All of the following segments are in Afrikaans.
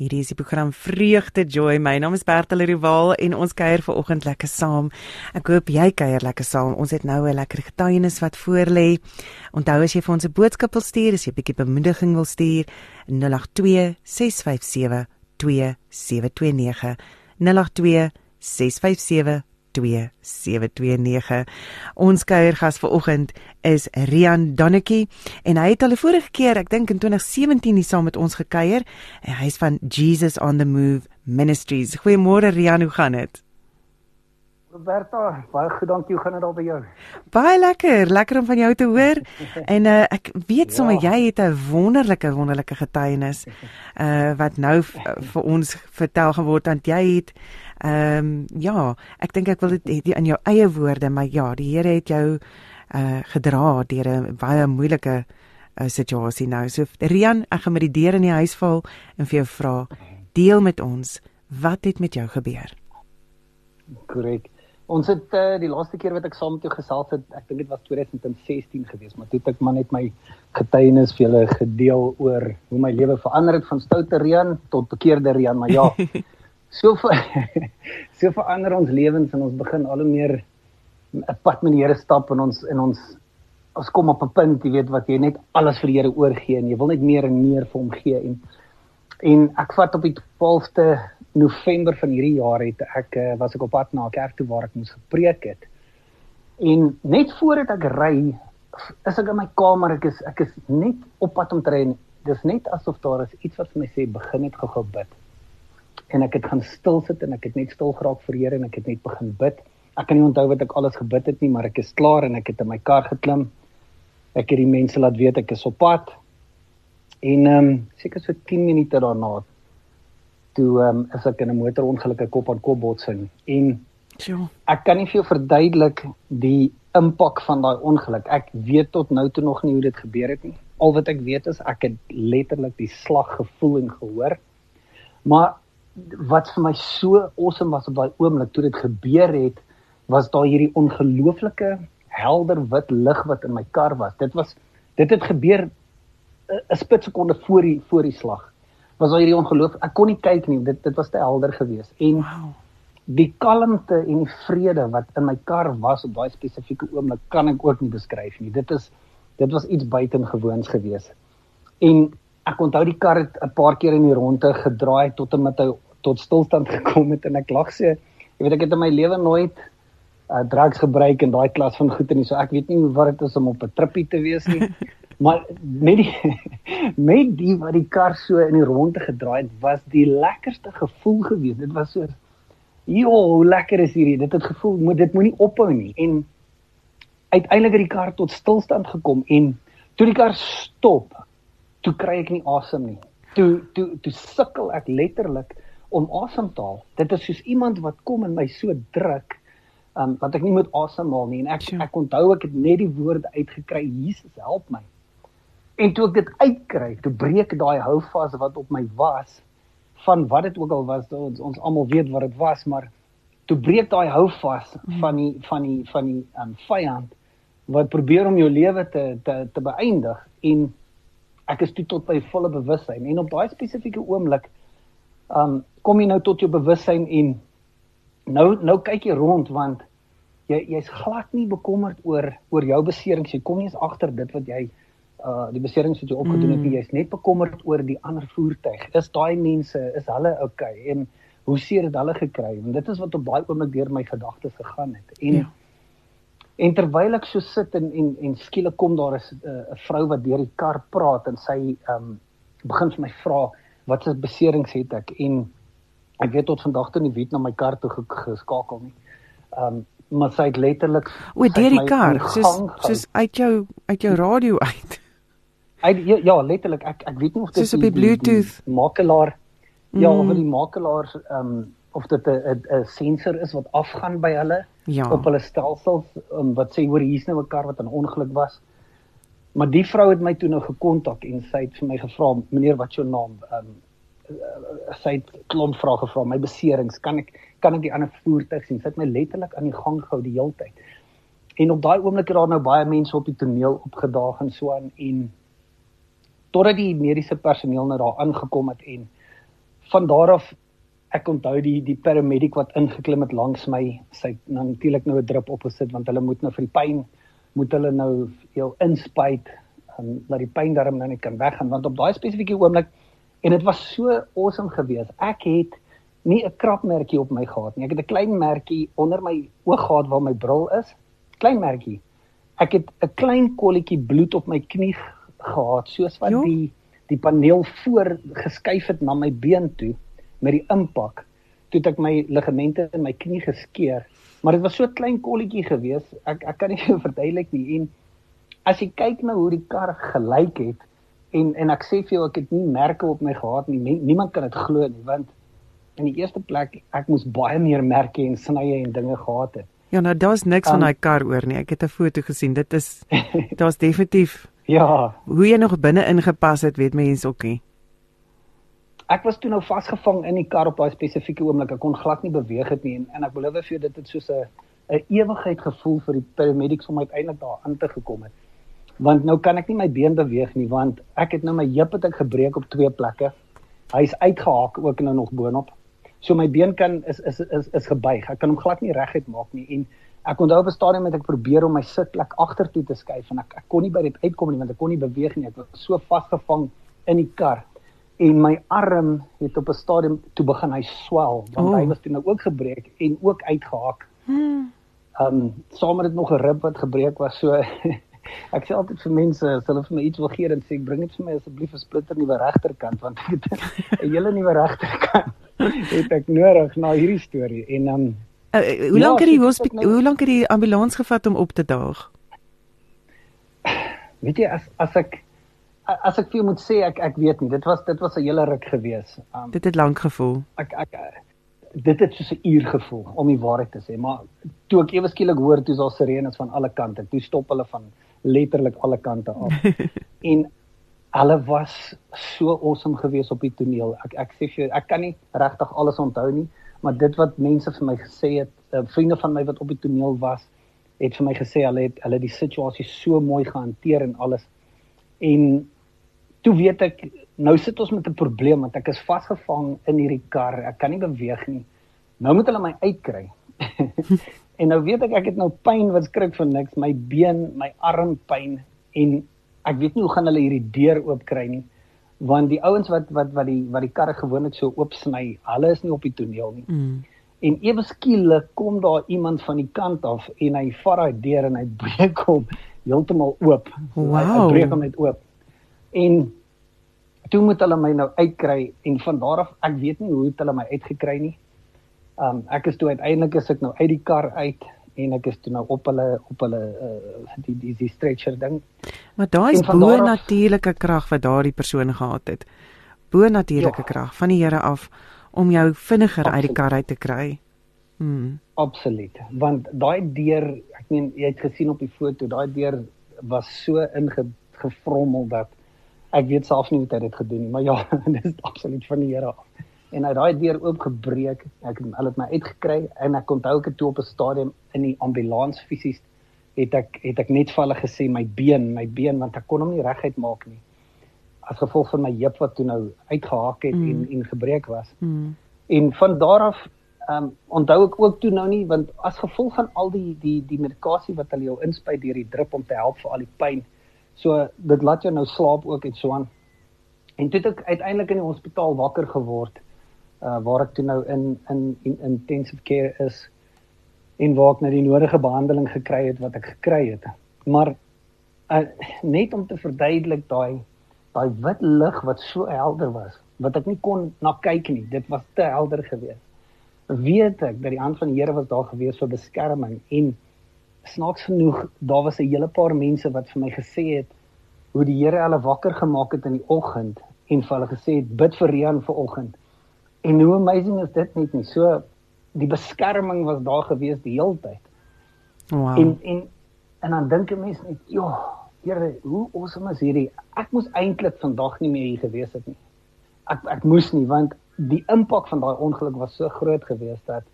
Hierdie is die program Vreugde Joy. My naam is Bertel Rival en ons kuier ver oggend lekker saam. Ek hoop jy kuier lekker saam. Ons het nou 'n lekker getuienis wat voorlê. Onthou as jy vir ons 'n boodskap wil stuur, as jy 'n bietjie bemoediging wil stuur, 082 657 2729 082 657 2729. Ons kuiergas vanoggend is Rian Donnetjie en hy het al die vorige keer, ek dink in 2017 hier saam met ons gekuier. Hy's van Jesus on the Move Ministries. Goeiemôre Rian, hoe gaan dit? Roberta, baie goed, dankie. Hoe gaan dit al by jou? Baie lekker, lekker om van jou te hoor. en uh, ek weet sommer ja. jy het 'n wonderlike wonderlike getuienis uh wat nou vir ons vertel geword want jy het Ehm um, ja, ek dink ek wil dit in jou eie woorde, maar ja, die Here het jou uh gedra deur 'n baie moeilike uh, situasie nou. So Rian, ek gaan met die deur in die huis val en vir jou vra, deel met ons, wat het met jou gebeur? Korrek. Ons het uh, die laaste keer wat ek saam met jou gesels het, ek dink dit was 2016 gewees, maar toe het ek maar net my getuienis vir julle gedeel oor hoe my lewe verander het van stoute Rian tot bekeerde Rian, maar ja. so ver, so verander ons lewens en ons begin al hoe meer 'n pad met die Here stap en ons en ons ons kom op 'n punt, jy weet wat jy net alles vir die Here oorgee en jy wil net meer en meer vir hom gee en en ek vat op die 12de November van hierdie jaar het ek eh, was ek op pad na 'n kerk toe waar ek moes gepreek het. En net voordat ek ry is ek in my kamer, ek is ek is net op pad om te ry. Dis net asof daar is iets wat vir my sê begin net gou-gou bid en ek het gaan stil sit en ek het net stil geraak vir Here en ek het net begin bid. Ek kan nie onthou wat ek alles gebid het nie, maar ek is klaar en ek het in my kar geklim. Ek het die mense laat weet ek is op pad. En ehm um, seker so 10 minute daarna toe ehm um, is ek in 'n motorongeluk kop aan kop botsing en ja. Ek kan nie vir jou verduidelik die impak van daai ongeluk. Ek weet tot nou toe nog nie hoe dit gebeur het nie. Al wat ek weet is ek het letterlik die slag gevoel en gehoor. Maar wat vir my so awesome was op daai oomblik toe dit gebeur het, was daar hierdie ongelooflike helder wit lig wat in my kar was. Dit was dit het gebeur 'n spitsekonde voor die voor die slag. Was daar hierdie ongeloof. Ek kon nie kyk nie. Dit dit was te helder geweest. En wow. die kalmte en die vrede wat in my kar was op daai spesifieke oomblik kan ek ook nie beskryf nie. Dit is dit was iets buitengewoons geweest. En ek onthou die kar het 'n paar keer in die ronde gedraai tot en met hy tot stilstand gekom het en ek lag sê jy weet ek het in my lewe nooit uh, drugs gebruik in daai klas van goed en so ek weet nie wat dit is om op 'n trippie te wees nie maar met die met die wat die kar so in die ronde gedraai het was die lekkerste gevoel gewees dit was so jo hoe lekker is hierdie dit het gevoel moet dit moenie ophou nie en uiteindelik het die kar tot stilstand gekom en toe die kar stop toe kry ek nie asem nie. Toe toe toe sukkel ek letterlik om asem te haal. Dit is soos iemand wat kom en my so druk um wat ek nie moet asemhaal nie en ek ek onthou ek het net die woorde uitgekry Jesus help my. En toe ek dit uitkry, toe breek daai houvas wat op my was van wat dit ook al was, ons ons almal weet wat dit was, maar toe breek daai houvas mm. van die van die van die um vyand wat probeer om jou lewe te te te beëindig. En ek is toe tot by volle bewussyn en op daai spesifieke oomblik um kom jy nou tot jou bewussyn en nou nou kyk jy rond want jy jy's glad nie bekommerd oor oor jou beserings. Jy kom nie eens agter dit wat jy uh die beserings wat jy opgedoen het mm. jy's net bekommerd oor die ander voertuig is daai mense is hulle okay en hoe seer het hulle gekry want dit is wat op baie oomblik deur my gedagtes gegaan het en ja. En terwyl ek so sit en en en skielik kom daar 'n uh, vrou wat deur die kar praat en sy ehm um, begin vir my vra wat se beserings het ek en ek weet tot vandag toe nie weet na my kar toe geskakel nie. Ehm um, maar sy het letterlik o deur die kar soos soos uit jou uit jou radio uit. Uit ja, ja letterlik ek ek weet nie of dit is op die bluetooth makelaar ja mm. of die makelaars ehm um, of dit 'n 'n sensor is wat afgaan by hulle ja. op hulle stelsels um, wat sê hoor hier's nou 'n kar wat in ongeluk was. Maar die vrou het my toe nou gekontak en sy het vir my gevra meneer wat jou naam ehm um, sy het klomp vrae gevra my beserings kan ek kan ek die ander voertuig sien sy het my letterlik aan die gang gehou die hele tyd en op daai oomblik het daar nou baie mense op die toneel opgedaag en so aan en totdat die mediese personeel nou daar aangekom het en van daar af ek onthou die die paramedic wat ingeklim het langs my, sy het natuurlik nou 'n drip opgesit want hulle moet nou vir die pyn moet hulle nou jou inspuit en um, laat die pyn darm nou net kan weggaan want op daai spesifieke oomblik en dit was so awesome geweest. Ek het nie 'n krapmerkie op my gehad nie. Ek het 'n klein merkie onder my oog gehad waar my bril is. Klein merkie. Ek het 'n klein kolletjie bloed op my knie gehad soos wat jo. die die paneel voor geskuif het na my been toe met die impak toe ek my ligamente in my knie geskeur. Maar dit was so klein kolletjie gewees. Ek ek kan nie vir verduidelik nie. En as jy kyk na hoe die kar gelyk het en en ek sê vir jou ek het nie merke op my gehad nie. Niemand kan dit glo nie want in die eerste plek ek moes baie meer merke en snye en dinge gehad het. Ja, nou daar's niks um, van daai kar oor nie. Ek het 'n foto gesien. Dit is daar's definitief Ja. Hoe jy nog binne ingepas het, weet mense ook nie ek was toe nou vasgevang in die kar op daai spesifieke oomblik. Ek kon glad nie beweeg het nie en, en ek belowe vir jou dit het soos 'n 'n ewigheid gevoel vir die paramedics om uiteindelik daar aan te gekom het. Want nou kan ek nie my been beweeg nie want ek het nou my heup het ek gebreek op twee plekke. Hy's uitgehaak ook nou nog boonop. So my been kan is is is is gebuig. Ek kan hom glad nie reguit maak nie en ek onthou op 'n stadium het ek probeer om my sitplek agtertoe te skuif en ek ek kon nie by dit uitkom nie want ek kon nie beweeg nie. Ek was so vasgevang in die kar en my arm het op 'n stadium toe begin hy swel want oh. hy was toe nou ook gebreek en ook uitgehaak. Hmm. Ehm um, saam met dit nog 'n rib wat gebreek was so ek sê altyd vir mense as hulle vir my iets wil gee dan sê ek bring dit vir my asseblief 'n splitter nuwe regterkant want ek het 'n hele nuwe regterkant het ek nodig na hierdie storie en dan um, uh, hoe lank ja, het die hospitaal nou, hoe lank het die ambulans gevat om op te daag? Weet jy as as ek as ek vir jou moet sê ek ek weet nie dit was dit was 'n hele ruk gewees. Um, dit het lank gevoel. Ek ek dit het so 'n uur gevoel om die waarheid te sê, maar toe ek ewe skielik hoor toe daar sirenes van alle kante, toe stop hulle van letterlik alle kante af. en hulle was so awesome gewees op die toneel. Ek ek sê vir jou, ek kan nie regtig alles onthou nie, maar dit wat mense vir my gesê het, uh, vriende van my wat op die toneel was, het vir my gesê hulle het hulle die situasie so mooi gehanteer en alles. En toe weet ek nou sit ons met 'n probleem want ek is vasgevang in hierdie kar. Ek kan nie beweeg nie. Nou moet hulle my uitkry. en nou weet ek ek het nou pyn wat skrik vir niks, my been, my arm pyn en ek weet nie hoe gaan hulle hierdie deur oopkry nie want die ouens wat wat wat die wat die karre gewoonlik so oop sny, hulle is nie op die toneel nie. Mm. En ewe skielik kom daar iemand van die kant af en hy vat daai deur en hy breek hom heeltemal oop. Wow. Hy, hy breek hom net oop. En toe moet hulle my nou uitkry en van daar af ek weet nie hoe het hulle my uitgekry nie. Um ek is toe uiteindelik is ek nou uit die kar uit en ek is toe nou op hulle op hulle uh, die die die stretcher ding. Maar daai is bo natuurlike krag wat daardie persoon gehad het. Bo natuurlike ja. krag van die Here af om jou vinniger Absoluut. uit die kar uit te kry. Hmm. Absoluut. Want daai deur, ek meen jy het gesien op die foto, daai deur was so ingevrommel dat ek weet self nie hoe dit gedoen nie, maar ja, dit is absoluut van die Here af. En hy daai deur oopgebreek. Ek het hulle het my uitgekry en ek onthou ek het toe op 'n stadium in die ambulans fisies het ek het ek net vir hulle gesê my been, my been want ek kon hom nie reguit maak nie. As gevolg van my heup wat toe nou uitgehaak het mm. en en gebreek was. Mm. En van daar af ehm um, onthou ek ook toe nou nie want as gevolg van al die die die medikasie wat hulle jou inspuit deur die drip om te help vir al die pyn So dit laat jou nou slaap ook en so aan. En toe het ek uiteindelik in die hospitaal wakker geword uh waar ek toe nou in in, in intensive care is en waar ek nou die nodige behandeling gekry het wat ek gekry het. Maar uh net om te verduidelik daai daai wit lig wat so helder was wat ek nie kon na kyk nie. Dit was te helder geweest. Weet ek dat die hand van die Here was daar gewees vir beskerming en snaaks genoeg, daar was 'n hele paar mense wat vir my gesê het hoe die Here hulle wakker gemaak het in die oggend en vir hulle gesê het bid vir Rian vanoggend. En hoe amazing is dit net nie? So die beskerming was daar gewees die hele tyd. Wow. En en en dan dink 'n mens net, "Ja, Here, hoe awesome is hierdie? Ek moes eintlik vandag nie meer hier gewees het nie. Ek ek moes nie want die impak van daai ongeluk was so groot geweest dat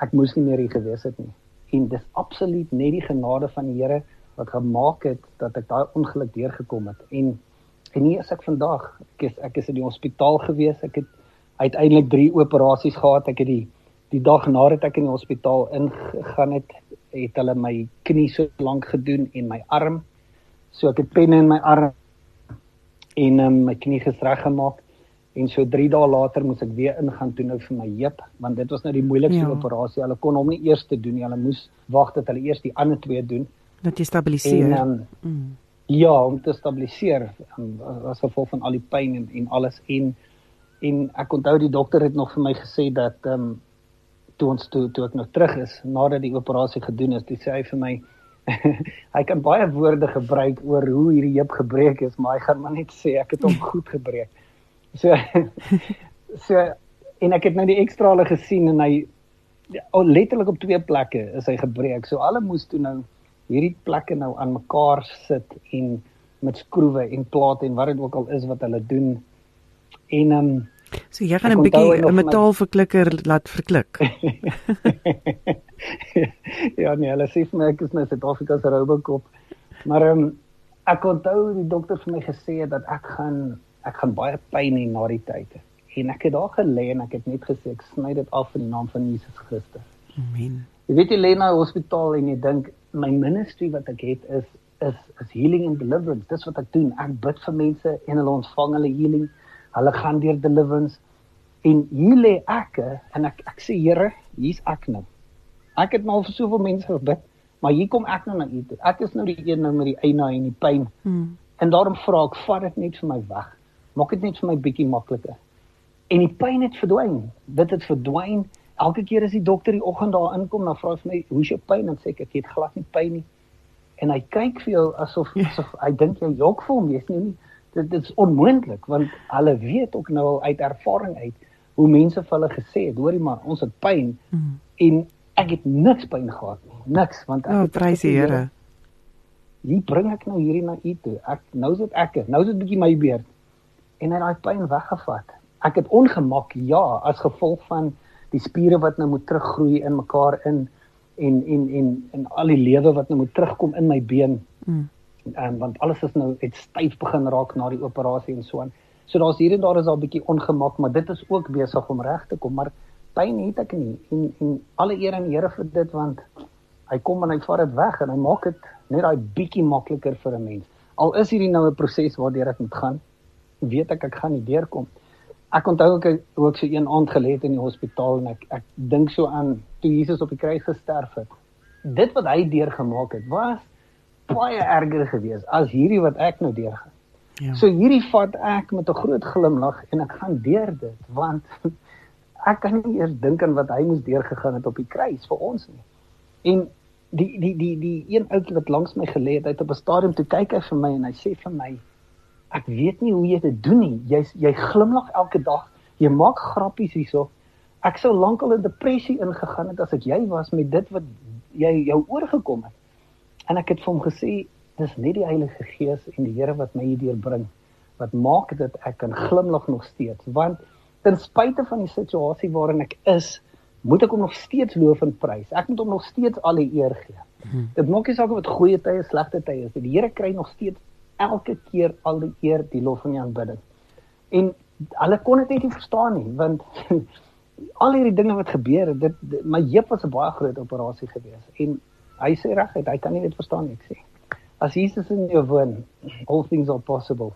ek moes nie meer hier gewees het nie en dis absoluut net die genade van die Here wat gemaak het dat ek daai ongeluk deurgekom het en en hier is ek vandag ek is ek is in die hospitaal gewees ek het uiteindelik 3 operasies gehad. Ek het die die dag nadat ek in die hospitaal ingegaan het, het hulle my knie so lank gedoen en my arm. So ek het penne in my arm en um, my knie gesreg gemaak en so 3 dae later moes ek weer ingaan toe nou vir my heup want dit was nou die moeilikste ja. operasie. Hulle kon hom nie eers te doen nie. Hulle moes wag dat hulle eers die ander twee doen. Dat jy stabiliseer. En, um, mm. Ja, om te stabiliseer um, as gevolg van al die pyn en en alles en en ek onthou die dokter het nog vir my gesê dat ehm um, toe ons toe toe ek nou terug is nadat die operasie gedoen is, dis hy vir my hy kan baie woorde gebruik oor hoe hierdie heup gebreek is, maar hy gaan maar net sê ek het hom goed gebreek. So so en ek het nou die ekstrale gesien en hy oh, letterlik op twee plekke is hy gebreek. So alle moes toe nou hierdie plekke nou aan mekaar sit en met skroewe en plate en wat dit ook al is wat hulle doen. En ehm um, So jy gaan 'n bietjie 'n metaalverklikker laat verklik. ja nee, hulle sê vir my ek is nou Suid-Afrika se Robocop. Maar ehm um, ek onthou die dokter vir my gesê dat ek gaan ek gaan baie pyn hê na die tyd. En ek het daar gelê en ek het net gesê ek sny dit af in die naam van Jesus Christus. Amen. Jy weet jy lê na hospitaal en jy dink my ministry wat ek het is is is healing and deliverance. Dis wat ek doen. Ek bid vir mense en hulle ontvang hulle healing hulle gaan deur deliverance en hier lê ek en ek ek sê Here, hier's ek nou. Ek het nou vir soveel mense gebid, maar hier kom ek nou na u toe. Ek is nou die een nou met die eina en die pyn. Hmm. En daarom vra ek, vat dit net vir my weg. Maak dit net vir my bietjie makliker. En die pyn het verdwyn. Dit het verdwyn. Elke keer as die dokter die oggend daar inkom, dan vra hy vir my, "Hoe's jou pyn?" en sê ek, "Ek het glad nie pyn nie." En hy kyk vir jou asof asof hy dink jy jok vir hom, jy's nie nie dit, dit is onmoontlik want hulle weet ook nou uit ervaring uit hoe mense vir hulle gesê het hoorie maar ons het pyn mm. en ek het niks pyn gehad nie. Niks want ek oh, prys die Here. Wie bring ek nou hierdie na u toe. Ek nou sit ek. Nou sit 'n bietjie my beerd en hy daai pyn weggevat. Ek het ongemak ja as gevolg van die spiere wat nou moet teruggroei in mekaar in en en en en al die lewe wat nou moet terugkom in my been. Mm um, want alles is nou het styf begin raak na die operasie en so aan. So daar's hier en daar is al 'n bietjie ongemak, maar dit is ook besig om reg te kom, maar pyn het ek nie en en alle eer aan die Here vir dit want hy kom en hy vat dit weg en hy maak dit net daai bietjie makliker vir 'n mens. Al is hierdie nou 'n proses waardeur ek moet gaan, weet ek ek gaan nie deurkom. Ek onthou ek ook so een aand gelê het in die hospitaal en ek ek dink so aan toe Jesus op die kruis gesterf het. Dit wat hy deurgemaak het, was baie erger gewees as hierdie wat ek nou deurgaan. Ja. So hierdie vat ek met 'n groot glimlag en ek gaan deur dit want ek kan nie eers dink aan wat hy moes deurgegaan het op die kruis vir ons nie. En die die die die een ouetjie wat langs my gelê het, het op 'n stadium toe kyk hy vir my en hy sê vir my ek weet nie hoe jy dit doen nie. Jy jy glimlag elke dag. Jy maak grappies hierso. Ek sou lankal in depressie ingegaan het as ek jy was met dit wat jy jou oorgekom het. En ek het vir hom gesê, dis net die Heilige Gees en die Here wat my hierdeur bring wat maak dit ek kan glimlag nog steeds want ten spyte van die situasie waarin ek is, moet ek hom nog steeds loof en prys. Ek moet hom nog steeds al die eer gee. Hmm. Dit maak nie saak of dit goeie tye, slegte tye is. Die Here kry nog steeds elke keer al die eer, die lof en die aanbidding. En hulle kon dit net nie verstaan nie want al hierdie dinge wat gebeur het, dit, dit my heup was 'n baie groot operasie geweest en hy sê regtig, hy kan nie dit verstaan nie, ek sê. As Jesus in jou woon, all things are possible.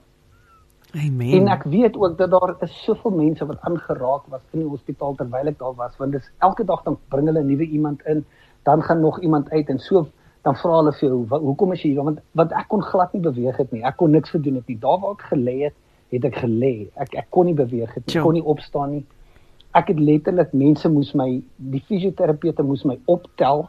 Amen. En ek weet ook dat daar is soveel mense wat aangeraak was in die hospitaal terwyl ek daar was, want dis elke dag dan bring hulle 'n nuwe iemand in, dan gaan nog iemand uit en so dan vra hulle vir jou, hoekom is jy hier? Want want ek kon glad nie beweeg het nie. Ek kon niks gedoen het nie. Daar waar ek gelê het, het ek gelê. Ek ek kon nie beweeg het nie. Ek kon nie opstaan nie. Ek het letterlik mense moes my die fisioterapeute moes my optel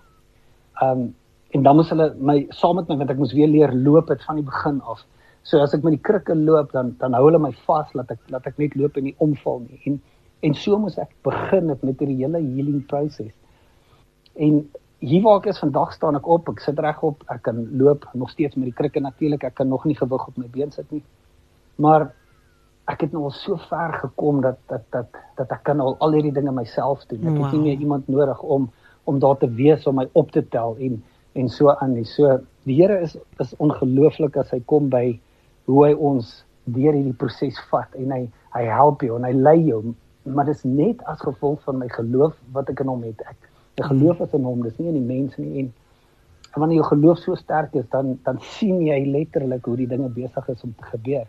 um, en dan moes hulle my saam met my want ek moes weer leer loop het van die begin af. So as ek met die krikke loop dan dan hou hulle my vas laat ek laat ek net loop en nie omval nie. En en so moes ek begin het met hierdie hele healing proses. En hier waar ek is vandag staan ek op, ek sit regop, ek kan loop nog steeds met die krikke natuurlik, ek kan nog nie gewig op my been sit nie. Maar ek het nou al so ver gekom dat dat dat dat ek kan al al hierdie dinge myself doen. Ek wow. het nie meer iemand nodig om om daar te wees om my op te tel en en so aan nie. So die Here is is ongelooflik as hy kom by hoe hy ons deur hierdie proses vat en hy hy help jou en hy lei jou maar dis net as gevolg van my geloof wat ek in hom het. Ek my geloof is in hom, dis nie in die mense nie en en wanneer jou geloof so sterk is, dan dan sien jy letterlik hoe die dinge besig is om te gebeur.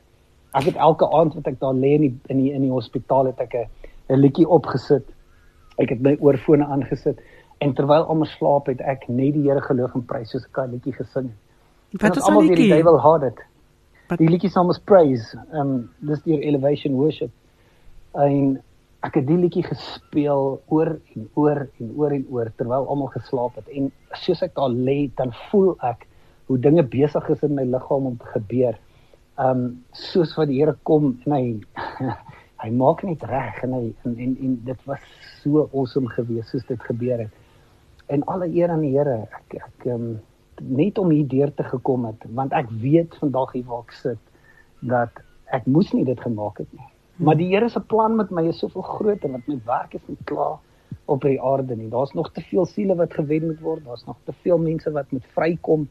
Ek het elke aand wat ek daar lê in die in die in die hospitaal het ek 'n 'n liedjie opgesit. Ek het my oorfone aangesit en terwyl almal slaap het ek net die Here geloof en prys soos ek 'n liedjie gesing het. Wat is almal die liedjie? Die devil had it. Die liedjie se naam is Praise. Ehm um, dis die elevation worship. En ek het die liedjie gespeel oor en oor en oor en oor terwyl almal geslaap het en soos ek daar lê dan voel ek hoe dinge besig is in my liggaam om te gebeur um, soos wat die Here kom en hy hy maak net reg en hy en, en en dit was so awesome geweest soos dit gebeur het. En alle eer aan die Here. Ek ek um, net om hier deur te gekom het want ek weet vandag hier waar ek sit dat ek moes nie dit gemaak het nie. Maar die Here se plan met my is soveel groter want my werk is nie klaar op die aarde nie. Daar's nog te veel siele wat gewen moet word. Daar's nog te veel mense wat moet vrykom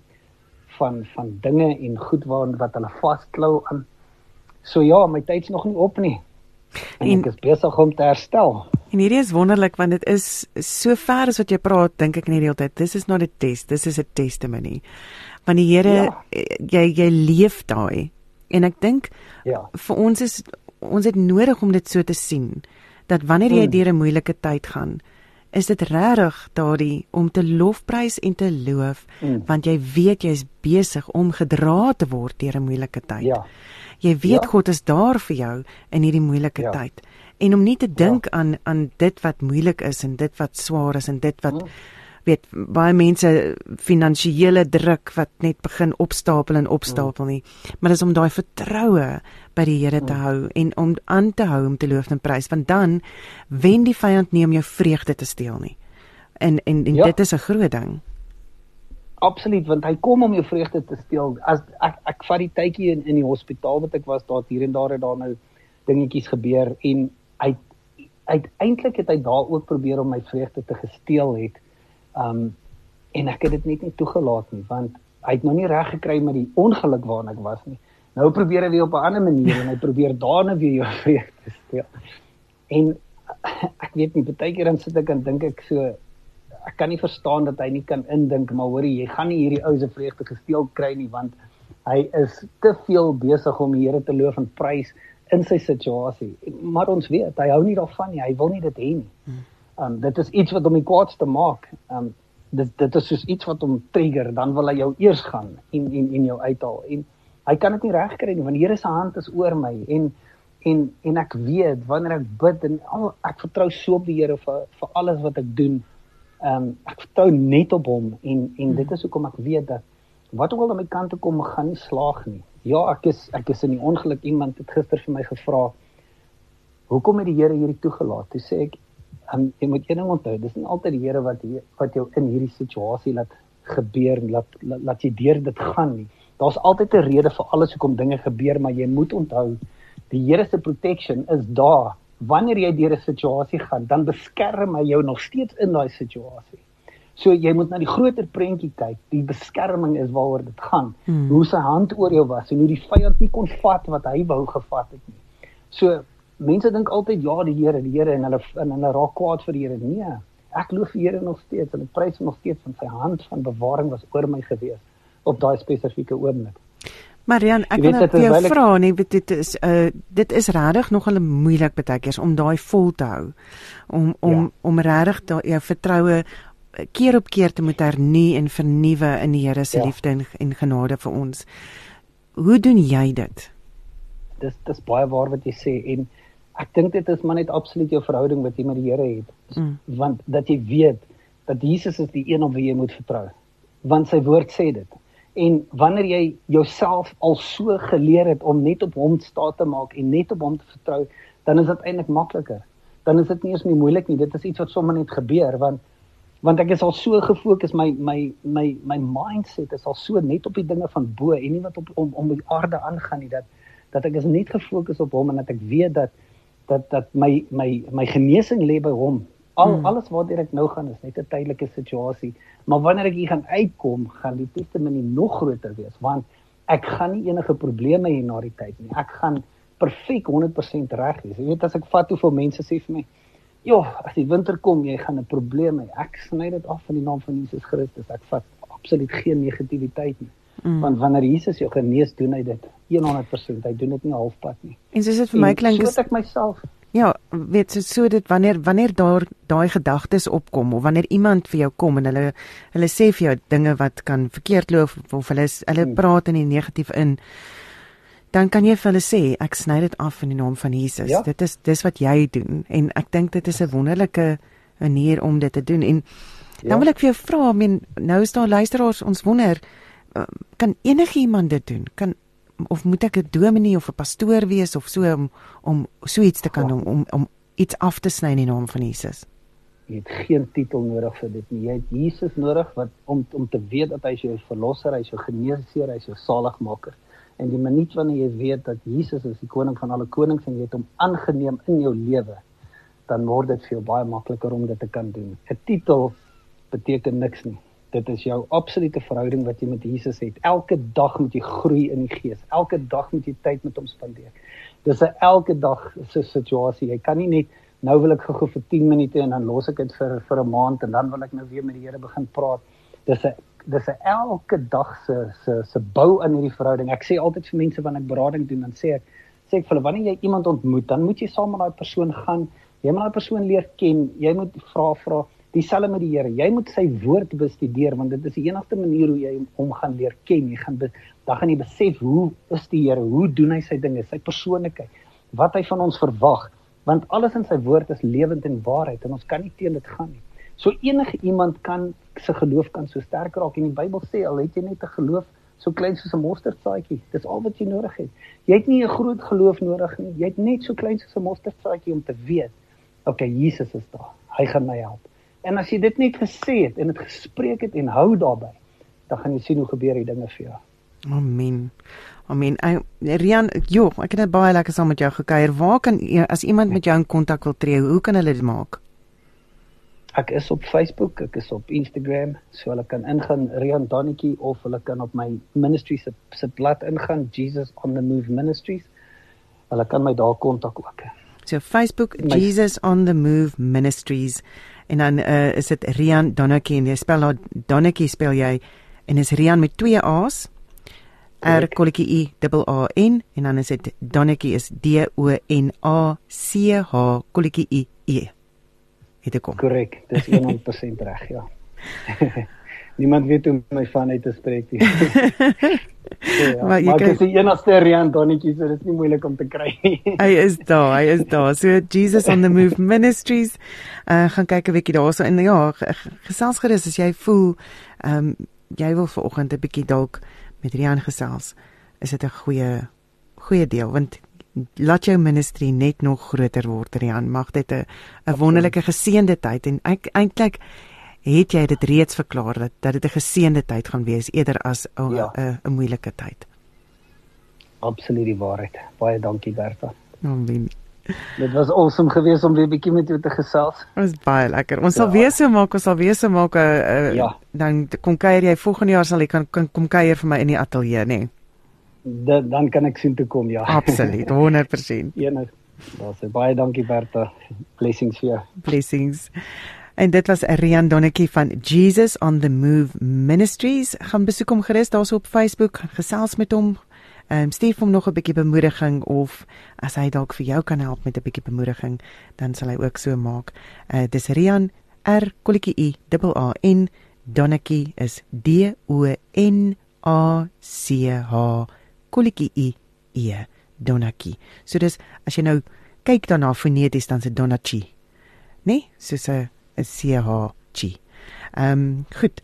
van van dinge en goed waaraan wat hulle vasklou aan. So ja, my tyd's nog nie op nie. En, en ek is besig om te herstel. En hierdie is wonderlik want dit is so ver as wat jy praat, dink ek net die hele tyd. This is not a test, this is a testimony. Want die Here ja. jy jy leef daai. En ek dink ja. vir ons is ons het nodig om dit so te sien dat wanneer jy hmm. deur 'n moeilike tyd gaan, is dit regtig daardie om te lofprys en te loof mm. want jy weet jy's besig om gedra te word deur 'n moeilike tyd. Ja. Jy weet ja. God is daar vir jou in hierdie moeilike ja. tyd. En om nie te dink ja. aan aan dit wat moeilik is en dit wat swaar is en dit wat mm weet baie mense finansiële druk wat net begin opstapel en opstapel nie. Maar dis om daai vertroue by die Here te hou en om aan te hou om te loof en prys want dan wen die vyand nie om jou vreugde te steel nie. En en, en ja. dit is 'n groot ding. Absoluut want hy kom om jou vreugde te steel. As ek ek vat die tydjie in in die hospitaal wat ek was daar hier en daar het daar nou dingetjies gebeur en hy uiteindelik het hy daar ook probeer om my vreugde te gesteel het Um en ek het dit net nie toegelaat nie want hy het nog nie reg gekry met die ongeluk waarna ek was nie. Nou probeer hy weer op 'n ander manier en hy probeer daarna weer jou vrede steel. En ek weet nie baie keer dan sit ek en dink ek so ek kan nie verstaan dat hy nie kan indink maar hoorie jy gaan nie hierdie ou se vreugde gesteel kry nie want hy is te veel besig om die Here te loof en prys in sy situasie. Maar ons weet hy hou nie daarvan nie. Hy wil nie dit hê nie. Hmm. Um dit is iets wat hom die kwaadste maak. Um dit dit is soos iets wat hom trigger, dan wil hy jou eers gaan en en en jou uithaal. En hy kan dit nie regkry nie want die Here se hand is oor my en en en ek weet wanneer ek bid en al ek vertrou so op die Here vir vir alles wat ek doen. Um ek vertrou net op hom en en dit is hoekom ek weet dat wat ook al aan my kant toe kom, gaan nie slaag nie. Ja, ek is ek is in die ongeluk iemand het gister vir my gevra hoekom het die Here hierdie toegelaat? Toe sê ek um, jy moet een ding onthou, dis nie altyd die Here wat hier, wat jou in hierdie situasie laat gebeur en laat, laat laat jy deur dit gaan nie. Daar's altyd 'n rede vir alles hoekom dinge gebeur, maar jy moet onthou die Here se protection is daar. Wanneer jy deur 'n situasie gaan, dan beskerm hy jou nog steeds in daai situasie. So jy moet na die groter prentjie kyk. Die beskerming is waaroor dit gaan. Hmm. Hoe sy hand oor jou was en hoe die vyand nie kon vat wat hy wou gevat het nie. So mense dink altyd ja die Here die Here en hulle en hulle raak kwaad vir die Here nee ek loof die Here nog steeds en ek prys hom nog steeds van sy hand van bewaring was oor my gewees op daai spesifieke oomblik Marian ek wil net jou vra nee dit is uh, dit is regtig nog 'n moeilik baie keer om daai vol te hou om om ja. om regtig jou vertroue keer op keer te moet hernie en vernuwe in die Here se ja. liefde en, en genade vir ons hoe doen jy dit dis dis baie waar wat jy sê en ek dink dit is maar net absoluut jou verhouding wat jy met die Here het. Mm. Want dat jy weet dat Jesus is die een op wie jy moet vertrou. Want sy woord sê dit. En wanneer jy jouself al so geleer het om net op hom staat te maak en net op hom te vertrou, dan is dit eintlik makliker. Dan is dit nie eens meer moeilik nie. Dit is iets wat sommer net gebeur want want ek is al so gefokus my my my my mindset is al so net op die dinge van bo en nie wat op om om die aarde aangaan nie dat dat ek is net gefokus op hom en dat ek weet dat dat dat my my my genesing lê by hom. Al hmm. alles waartoe ek nou gaan is net 'n tydelike situasie, maar wanneer ek hier gaan uitkom, gaan die testimonie nog groter wees want ek gaan nie enige probleme hê na die tyd nie. Ek gaan perfek 100% reg wees. Jy weet as ek vat hoeveel mense sê vir my, "Ja, as die winter kom, jy gaan 'n probleem hê." Ek sny dit af in die naam van Jesus Christus. Ek vat absoluut geen negativiteit nie. Mm. Want wanneer Jesus jou genees, doen hy dit 100%. Hy doen dit nie halfpad nie. En soos dit vir my klink, so ek myself Ja, weet so so dit wanneer wanneer daar daai gedagtes opkom of wanneer iemand vir jou kom en hulle hulle sê vir jou dinge wat kan verkeerd loop of hulle hulle hmm. praat in die negatief in dan kan jy vir hulle sê ek sny dit af in die naam van Jesus. Ja. Dit is dis wat jy doen en ek dink dit is 'n wonderlike manier om dit te doen en ja. dan wil ek vir jou vra, I mean nou is daar luisteraars ons wonder uh, kan enige iemand dit doen? Kan of moet ek 'n dominee of 'n pastoor wees of so om om so iets te kan doen om om iets af te sny in die naam van Jesus? Jy het geen titel nodig vir dit nie. Jy het Jesus nodig wat om om te weet dat hy is jou verlosser, hy is jou geneesheer, hy is jou saligmaker. En die minuut wanneer jy weet dat Jesus is die koning van alle konings en jy het hom aangeneem in jou lewe, dan word dit vir jou baie makliker om dit te kan doen. 'n Titel beteken niks nie. Dit is jou absolute verhouding wat jy met Jesus het. Elke dag moet jy groei in die gees. Elke dag moet jy tyd met hom spandeer. Dis 'n elke dag se situasie. Jy kan nie net nou wil ek gou vir 10 minute en dan los ek dit vir vir 'n maand en dan wil ek nou weer met die Here begin praat. Dis 'n dis 'n elke dag se se se bou in hierdie verhouding. Ek sê altyd vir mense wanneer ek berading doen, dan sê ek sê ek vir hulle wanneer jy iemand ontmoet, dan moet jy saam met daai persoon gaan. Jy moet daai persoon leer ken. Jy moet vra vra dieselfde met die Here. Jy moet sy woord bestudeer want dit is die enigste manier hoe jy hom gaan leer ken. Jy gaan dan gaan jy besef hoe is die Here? Hoe doen hy sy dinge? Sy persoonlikheid. Wat hy van ons verwag. Want alles in sy woord is lewend en waarheid en ons kan nie teen dit gaan nie. So enige iemand kan sy geloof kan so sterk raak en die Bybel sê al het jy net 'n geloof so klein soos 'n mosterdsaadjie, dis al wat jy nodig het. Jy het nie 'n groot geloof nodig nie. Jy het net so klein soos 'n mosterdsaadjie om te weet, okay, Jesus is daar. Hy gaan my help. En as jy dit net gesê het en dit gespreek het en hou daarbey, dan gaan jy sien hoe gebeur die dinge vir jou. Amen. Amen. Ek Rian, jo, ek het baie lekker saam met jou gekuier. Waar kan as iemand met jou in kontak wil tree, hoe kan hulle dit maak? Ek is op Facebook, ek is op Instagram, so hulle kan ingaan Rian Donetjie of hulle kan op my ministry se se blad ingaan Jesus on the Move Ministries. Hulle kan my daar kontak ook. So Facebook my, Jesus on the Move Ministries en dan uh, is dit Rian Donnekie en jy spel daar Donnekie spel jy en is Rian met twee A's R kolletjie I double A N en dan is dit Donnekie is D O N A C H kolletjie I E. Het ek kom. Korrek, dis 100% reg, ja. Niemand weet hoe my van uit te spreek nie. ja, maar jy kan sien enigste Rian Donnetjie, so dit is nie moeilik om te kry nie. hy is daar, hy is daar. So Jesus on the Move Ministries. Uh gaan kyk 'n bietjie daarso en ja, gesels gerus as jy voel ehm um, jy wil vanoggend 'n bietjie dalk met Rian gesels. Is dit 'n goeie goeie deel want laat jou ministry net nog groter word Rian. Mag dit 'n 'n wonderlike geseënde tyd en eintlik het jy dit reeds verklaar dat dat dit 'n geseënde tyd gaan wees eerder as 'n ja. 'n moeilike tyd. Absoluut die waarheid. Baie dankie Bertha. Amen. Dit was awesome geweest om weer bietjie met jou te gesels. Dit was baie lekker. Ons ja. sal weer so maak, ons sal weer so maak 'n uh, ja. dan kom kuier jy volgende jaar sal jy kan, kan kom kuier vir my in die ateljee, nê? Nee. Dan dan kan ek sien toe kom, ja. Absoluut, 100%. Enig. Daar's baie dankie Bertha. Blessings vir jou. Blessings. En dit was Rian Donnetjie van Jesus on the Move Ministries. Gaan besoek hom gerus daarso op Facebook, gesels met hom. Ehm um, stuur hom nog 'n bietjie bemoediging of as hy dalk vir jou kan help met 'n bietjie bemoediging, dan sal hy ook so maak. Uh dis Rian R kolletjie I double A N Donnetjie is D O N A C H kolletjie I E Donnetjie. So dis as jy nou kyk daarna foneties dan se Donnetjie. Nee, soos 'n is CHG. Ehm um, goed.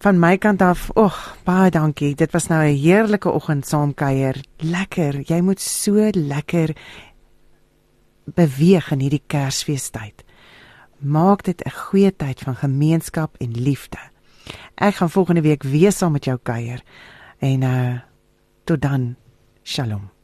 Van my kant af, ag, baie dankie. Dit was nou 'n heerlike oggend saam kuier. Lekker. Jy moet so lekker beweeg in hierdie Kersfeestyd. Maak dit 'n goeie tyd van gemeenskap en liefde. Ek gaan volgende week weer saam met jou kuier. En uh tot dan. Shalom.